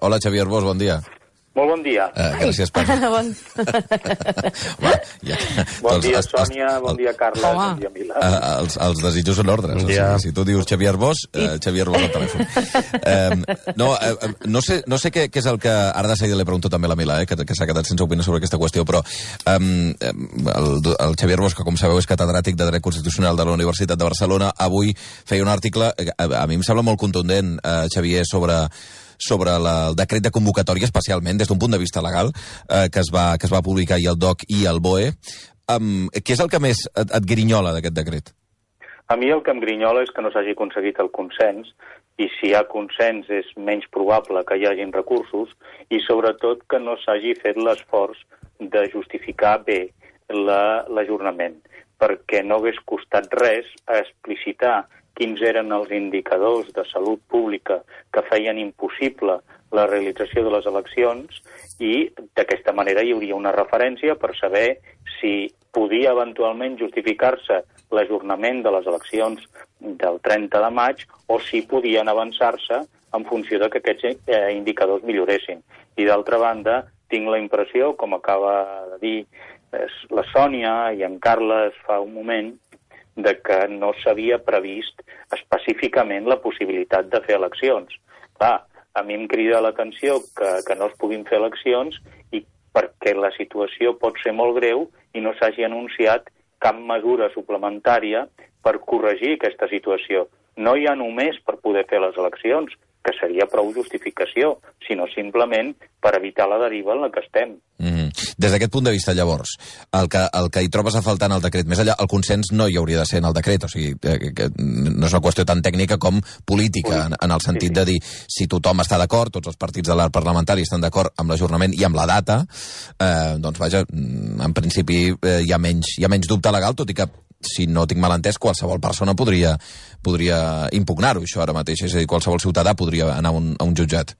Hola, Xavier Bosch, bon dia. Molt bon dia. Uh, gràcies per... bon... Va, ja. Bon Doncs dia, Sònia, bon dia, Carles, Home. bon dia, Milà. Uh, els, els desitjos són ordres. Bon O sigui, si tu dius Xavier Bosch, uh, Xavier Bosch al telèfon. um, no, uh, no sé, no sé què, què és el que... Ara de seguida li pregunto també a la Mila, eh, que, que s'ha quedat sense opinar sobre aquesta qüestió, però um, el, el Xavier Bosch, que com sabeu és catedràtic de Dret Constitucional de la Universitat de Barcelona, avui feia un article, eh, a, a mi em sembla molt contundent, uh, Xavier, sobre sobre la, el decret de convocatòria, especialment des d'un punt de vista legal, eh, que, es va, que es va publicar ahir el DOC i el BOE. Um, què és el que més et, et grinyola d'aquest decret? A mi el que em grinyola és que no s'hagi aconseguit el consens i si hi ha consens és menys probable que hi hagin recursos i sobretot que no s'hagi fet l'esforç de justificar bé la- l'ajornament perquè no hagués costat res explicitar quins eren els indicadors de salut pública que feien impossible la realització de les eleccions i d'aquesta manera hi hauria una referència per saber si podia eventualment justificar-se l'ajornament de les eleccions del 30 de maig o si podien avançar-se en funció de que aquests eh, indicadors milloressin. I d'altra banda, tinc la impressió, com acaba de dir eh, la Sònia i en Carles fa un moment, de que no s'havia previst específicament la possibilitat de fer eleccions. Clar, a mi em crida l'atenció que, que no es puguin fer eleccions i perquè la situació pot ser molt greu i no s'hagi anunciat cap mesura suplementària per corregir aquesta situació. No hi ha només per poder fer les eleccions, que seria prou justificació, sinó simplement per evitar la deriva en la que estem. Mm -hmm. Des d'aquest punt de vista, llavors, el que, el que hi trobes a faltar en el decret, més enllà, el consens no hi hauria de ser en el decret, o sigui, eh, que, que no és una qüestió tan tècnica com política, en, en el sentit de dir, si tothom està d'acord, tots els partits de l'art parlamentari estan d'acord amb l'ajornament i amb la data, eh, doncs vaja, mm, en principi eh, hi, ha menys, hi ha menys dubte legal, tot i que si no tinc mal entès, qualsevol persona podria, podria impugnar-ho, això ara mateix. És a dir, qualsevol ciutadà podria anar a un, a un jutjat.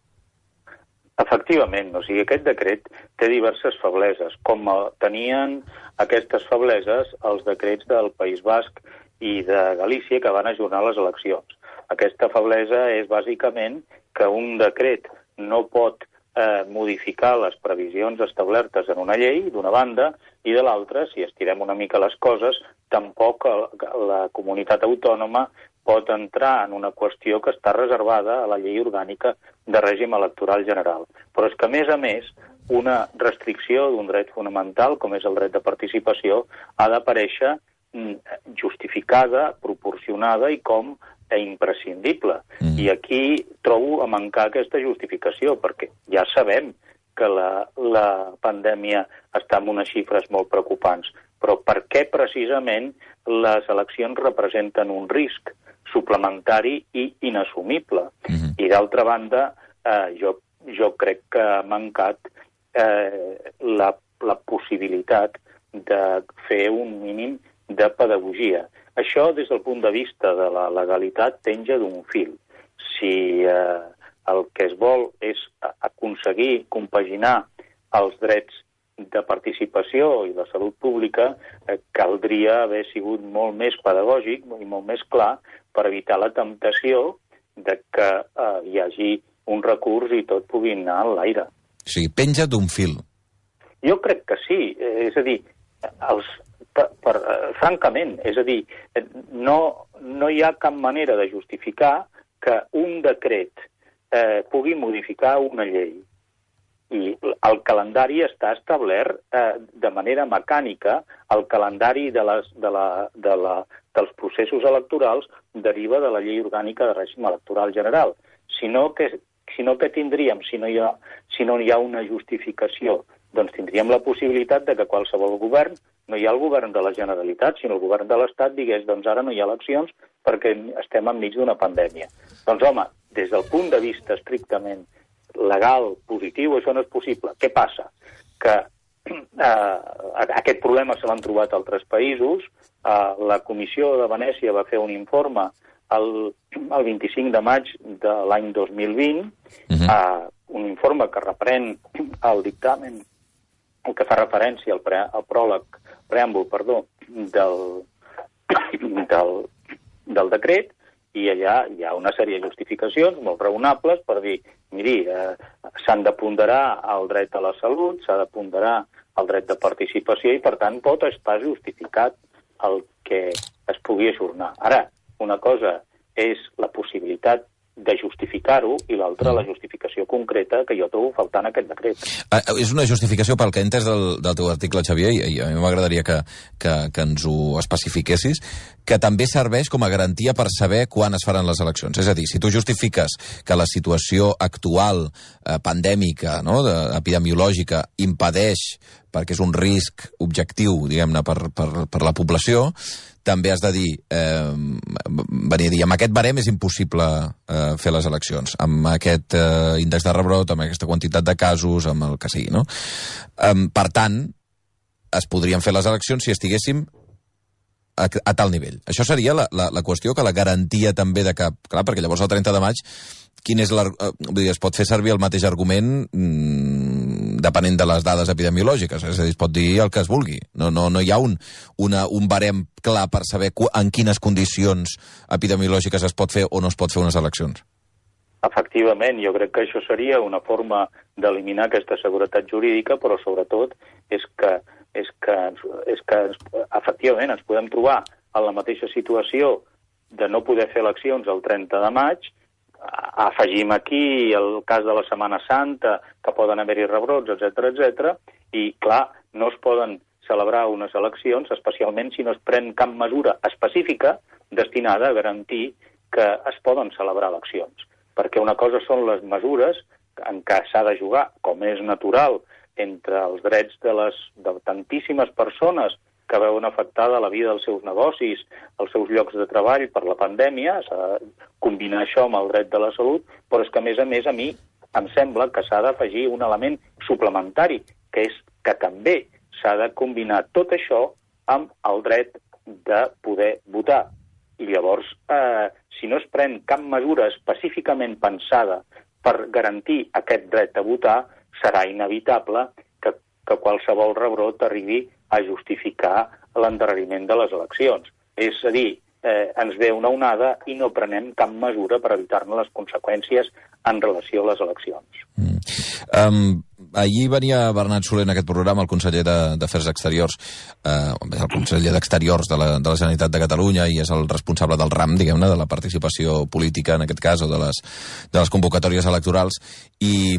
Efectivament, o sigui, aquest decret té diverses febleses, com tenien aquestes febleses els decrets del País Basc i de Galícia que van ajornar les eleccions. Aquesta feblesa és bàsicament que un decret no pot eh, modificar les previsions establertes en una llei, d'una banda, i de l'altra, si estirem una mica les coses, tampoc el, la comunitat autònoma pot entrar en una qüestió que està reservada a la llei orgànica de règim electoral general. Però és que, a més a més, una restricció d'un dret fonamental, com és el dret de participació, ha d'aparèixer mm, justificada, proporcionada i com a imprescindible. Mm. I aquí trobo a mancar aquesta justificació, perquè ja sabem que la, la pandèmia està en unes xifres molt preocupants. Però per què precisament les eleccions representen un risc suplementari i inassumible? Mhm. I d'altra banda, eh, jo, jo crec que ha mancat eh, la, la possibilitat de fer un mínim de pedagogia. Això, des del punt de vista de la legalitat, penja d'un fil. Si eh, el que es vol és aconseguir compaginar els drets de participació i de salut pública, eh, caldria haver sigut molt més pedagògic i molt més clar per evitar la temptació de que eh, hi hagi un recurs i tot pugui anar en l'aire. O sigui, penja d'un fil. Jo crec que sí, eh, és a dir, els, per, per, eh, francament, és a dir, eh, no, no hi ha cap manera de justificar que un decret eh, pugui modificar una llei. I el calendari està establert eh, de manera mecànica, el calendari de les, de la, de la, dels processos electorals deriva de la llei orgànica de règim electoral general. Si no, que, si no que tindríem, si no, hi ha, si no hi ha una justificació, doncs tindríem la possibilitat de que qualsevol govern, no hi ha el govern de la Generalitat, sinó el govern de l'Estat, digués, doncs ara no hi ha eleccions perquè estem enmig d'una pandèmia. Doncs home, des del punt de vista estrictament legal, positiu, això no és possible. Què passa? Que eh, aquest problema se l'han trobat altres països. Eh, la Comissió de Venècia va fer un informe el, el 25 de maig de l'any 2020, Mhm. eh, un informe que reprèn el dictamen, el que fa referència al, pre, al pròleg, preàmbul, perdó, del, del, del decret, i allà hi ha una sèrie de justificacions molt raonables per dir, miri, eh, s'han de ponderar el dret a la salut, s'ha de ponderar el dret de participació i, per tant, pot estar justificat el que es pugui ajornar. Ara, una cosa és la possibilitat de justificar-ho i l'altra la justificació concreta que jo trobo faltant aquest decret. Ah, és una justificació pel que he entès del, del teu article, Xavier, i, i a mi m'agradaria que, que, que ens ho especifiquessis, que també serveix com a garantia per saber quan es faran les eleccions. És a dir, si tu justifiques que la situació actual eh, pandèmica, no, de, epidemiològica, impedeix perquè és un risc objectiu, diguem-ne, per, per, per la població, també has de dir, eh, venir a dir, amb aquest barem és impossible eh, fer les eleccions, amb aquest eh, índex de rebrot, amb aquesta quantitat de casos, amb el que sigui, no? Eh, per tant, es podrien fer les eleccions si estiguéssim a, a tal nivell. Això seria la, la, la qüestió que la garantia també de que, clar, perquè llavors el 30 de maig, quin és eh, es pot fer servir el mateix argument mmm, depenent de les dades epidemiològiques, és a dir, es pot dir el que es vulgui. No, no, no hi ha un, una, un barem clar per saber en quines condicions epidemiològiques es pot fer o no es pot fer unes eleccions. Efectivament, jo crec que això seria una forma d'eliminar aquesta seguretat jurídica, però sobretot és que, és que, és que efectivament ens podem trobar en la mateixa situació de no poder fer eleccions el 30 de maig, afegim aquí el cas de la Setmana Santa, que poden haver-hi rebrots, etc etc. i, clar, no es poden celebrar unes eleccions, especialment si no es pren cap mesura específica destinada a garantir que es poden celebrar eleccions. Perquè una cosa són les mesures en què s'ha de jugar, com és natural, entre els drets de, les, de tantíssimes persones que veuen afectada la vida dels seus negocis, els seus llocs de treball per la pandèmia, combinar això amb el dret de la salut, però és que, a més a més, a mi em sembla que s'ha d'afegir un element suplementari, que és que també s'ha de combinar tot això amb el dret de poder votar. I llavors, eh, si no es pren cap mesura específicament pensada per garantir aquest dret a votar, serà inevitable que, que qualsevol rebrot arribi a justificar l'endarreriment de les eleccions. És a dir, eh, ens ve una onada i no prenem cap mesura per evitar-ne les conseqüències en relació a les eleccions. Mm. Um, ahir venia Bernat Soler en aquest programa, el conseller d'Afers Exteriors, eh, el conseller d'Exteriors de, la, de la Generalitat de Catalunya i és el responsable del RAM, diguem-ne, de la participació política, en aquest cas, o de les, de les convocatòries electorals, i,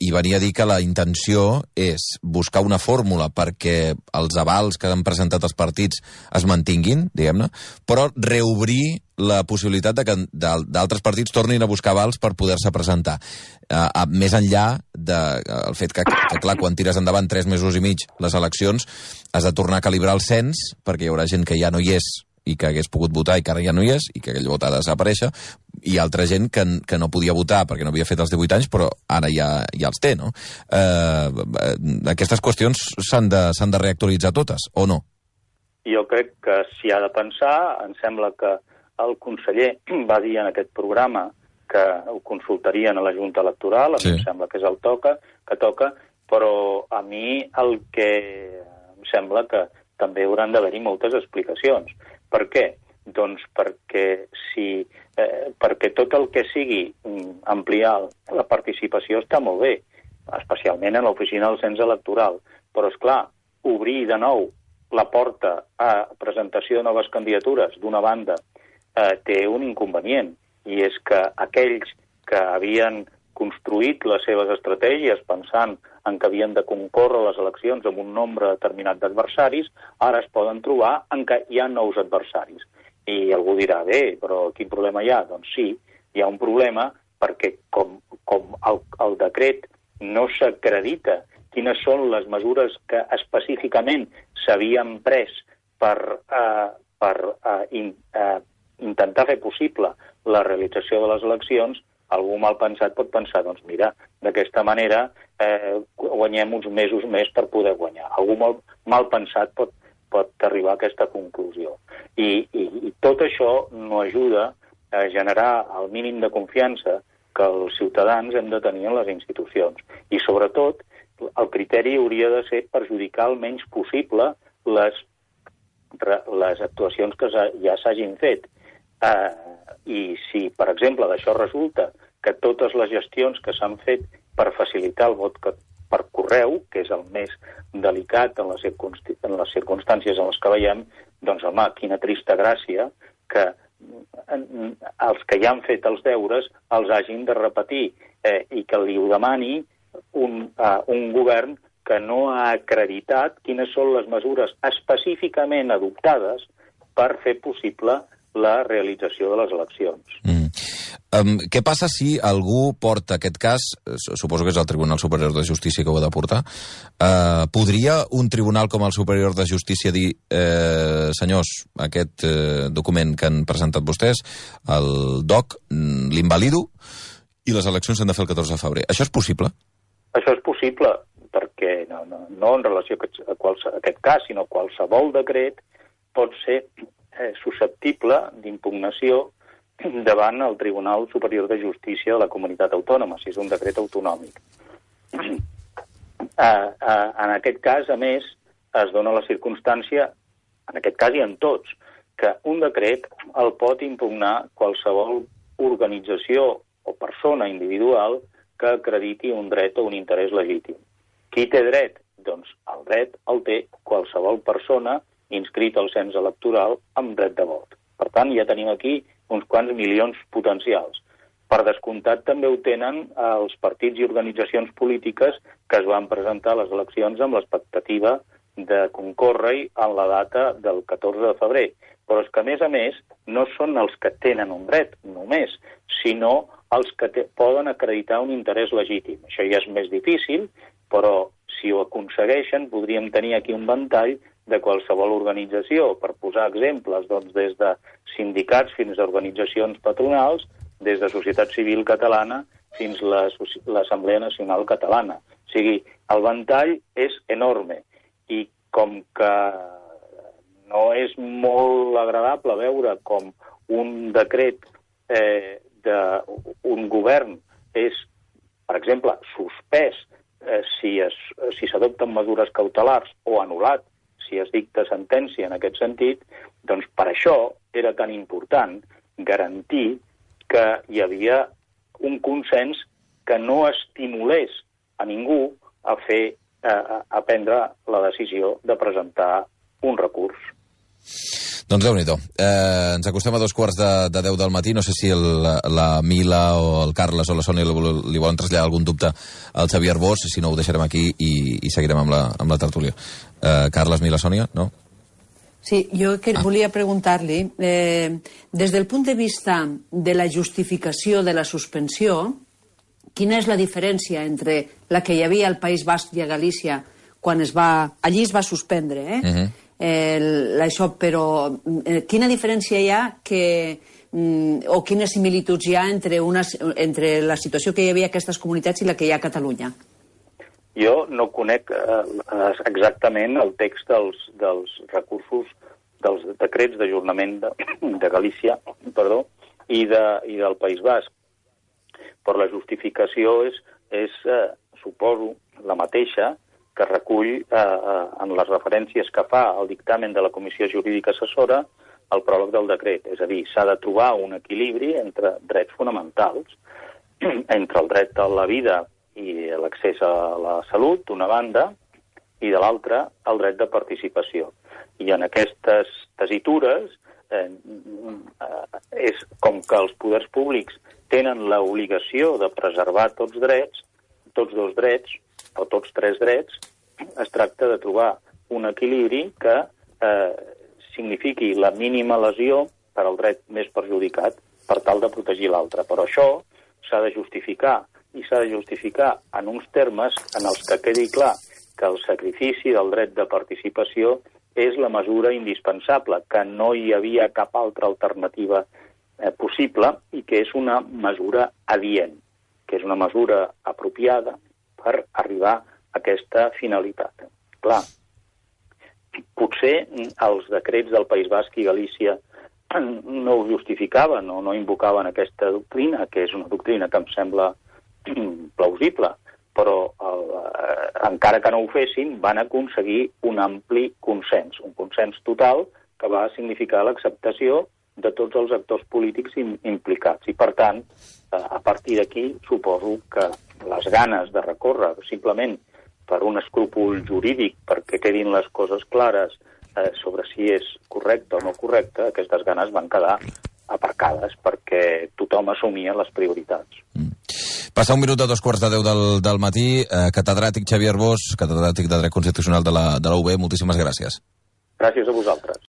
i venia a dir que la intenció és buscar una fórmula perquè els avals que han presentat els partits es mantinguin, diguem-ne, però reobrir la possibilitat de que d'altres partits tornin a buscar avals per poder-se presentar. Uh, uh, més enllà del de, uh, fet que, que, clar, quan tires endavant tres mesos i mig les eleccions, has de tornar a calibrar el cens, perquè hi haurà gent que ja no hi és i que hagués pogut votar i que ara ja no hi és, i que aquell vot ha de desaparèixer, i altra gent que, que no podia votar perquè no havia fet els 18 anys, però ara ja, ja els té, no? Eh, aquestes qüestions s'han de, de reactualitzar totes, o no? Jo crec que s'hi ha de pensar, em sembla que el conseller va dir en aquest programa que ho consultarien a la Junta Electoral, a sí. em sembla que és el toca, que toca, però a mi el que em sembla que també hauran d'haver-hi moltes explicacions. Per què? Doncs perquè, si, eh, perquè tot el que sigui mm, ampliar la participació està molt bé, especialment en l'oficina del cens electoral. Però, és clar, obrir de nou la porta a presentació de noves candidatures, d'una banda, eh, té un inconvenient, i és que aquells que havien construït les seves estratègies pensant en que havien de concórrer les eleccions amb un nombre determinat d'adversaris, ara es poden trobar en què hi ha nous adversaris. I algú dirà, bé, però quin problema hi ha? Doncs sí, hi ha un problema perquè com, com el, el decret no s'acredita quines són les mesures que específicament s'havien pres per, eh, per eh, in, eh, intentar fer possible la realització de les eleccions, algú mal pensat pot pensar, doncs mira, d'aquesta manera eh, guanyem uns mesos més per poder guanyar. Algú mal, mal pensat pot, pot arribar a aquesta conclusió. I, i, I tot això no ajuda a generar el mínim de confiança que els ciutadans hem de tenir en les institucions. I, sobretot, el criteri hauria de ser perjudicar el menys possible les, les actuacions que ja s'hagin fet. Eh, I si, per exemple, d'això resulta que totes les gestions que s'han fet per facilitar el vot per correu, que és el més delicat en les, en les circumstàncies en les que veiem, doncs, home, quina trista gràcia que els que ja han fet els deures els hagin de repetir eh, i que li ho demani un, uh, un govern que no ha acreditat quines són les mesures específicament adoptades per fer possible la realització de les eleccions. Mm. Um, què passa si algú porta aquest cas, suposo que és el Tribunal Superior de Justícia que ho ha de portar, uh, podria un tribunal com el Superior de Justícia dir eh, senyors, aquest eh, document que han presentat vostès, el DOC, mm, l'invalido i les eleccions s'han de fer el 14 de febrer. Això és possible? Això és possible, perquè no, no, no en relació a aquest, a, quals, a aquest cas, sinó qualsevol decret pot ser eh, susceptible d'impugnació davant el Tribunal Superior de Justícia de la Comunitat Autònoma, si és un decret autonòmic. Uh, uh, en aquest cas, a més, es dona la circumstància, en aquest cas i en tots, que un decret el pot impugnar qualsevol organització o persona individual que acrediti un dret o un interès legítim. Qui té dret? Doncs el dret el té qualsevol persona inscrit al cens electoral amb dret de vot. Per tant, ja tenim aquí uns quants milions potencials. Per descomptat també ho tenen els partits i organitzacions polítiques que es van presentar a les eleccions amb l'expectativa de concórrer en la data del 14 de febrer. Però és que, a més a més, no són els que tenen un dret, només, sinó els que te, poden acreditar un interès legítim. Això ja és més difícil, però si ho aconsegueixen podríem tenir aquí un ventall de qualsevol organització. Per posar exemples, doncs, des de sindicats fins a organitzacions patronals, des de societat civil catalana fins a l'Assemblea Nacional Catalana. O sigui, el ventall és enorme i com que no és molt agradable veure com un decret eh, d'un govern és, per exemple, suspès eh, si s'adopten si mesures cautelars o anul·lat si es dicta sentència en aquest sentit, doncs per això era tan important garantir que hi havia un consens que no estimulés a ningú a fer a, a prendre la decisió de presentar un recurs. Doncs déu nhi eh, Ens acostem a dos quarts de, de 10 del matí. No sé si el, la Mila o el Carles o la Sònia li, li volen traslladar algun dubte al Xavier Bosch. Si no, ho deixarem aquí i, i seguirem amb la, amb la tertúlia. Eh, Carles, Mila, Sònia, no? Sí, jo que ah. volia preguntar-li, eh, des del punt de vista de la justificació de la suspensió, quina és la diferència entre la que hi havia al País Basc i a Galícia quan es va... Allí es va suspendre, eh? Uh mhm. -huh eh, això, però eh, quina diferència hi ha que, mm, o quines similituds hi ha entre, unes, entre la situació que hi havia a aquestes comunitats i la que hi ha a Catalunya? Jo no conec eh, exactament el text dels, dels recursos, dels decrets d'ajornament de, de Galícia perdó, i, de, i del País Basc, però la justificació és, és eh, suposo, la mateixa que recull eh, eh, en les referències que fa al dictamen de la Comissió Jurídica Assessora el pròleg del decret. És a dir, s'ha de trobar un equilibri entre drets fonamentals, entre el dret a la vida i l'accés a la salut, d'una banda, i de l'altra, el dret de participació. I en aquestes tesitures eh, és com que els poders públics tenen l'obligació de preservar tots drets, tots dos drets, o tots tres drets, es tracta de trobar un equilibri que eh, signifiqui la mínima lesió per al dret més perjudicat per tal de protegir l'altre. Però això s'ha de justificar, i s'ha de justificar en uns termes en els que quedi clar que el sacrifici del dret de participació és la mesura indispensable, que no hi havia cap altra alternativa eh, possible i que és una mesura adient, que és una mesura apropiada per arribar a aquesta finalitat. Clar, potser els decrets del País Basc i Galícia no ho justificaven o no invocaven aquesta doctrina, que és una doctrina que em sembla plausible, però eh, encara que no ho fessin, van aconseguir un ampli consens, un consens total que va significar l'acceptació de tots els actors polítics implicats. I, per tant, eh, a partir d'aquí, suposo que les ganes de recórrer, simplement per un escrúpol jurídic, perquè quedin les coses clares eh, sobre si és correcte o no correcte, aquestes ganes van quedar aparcades perquè tothom assumia les prioritats. Mm. Passa un minut a dos quarts de deu del, del matí. Eh, catedràtic Xavier Bosch, catedràtic de Dret Constitucional de la, de la UB, moltíssimes gràcies. Gràcies a vosaltres.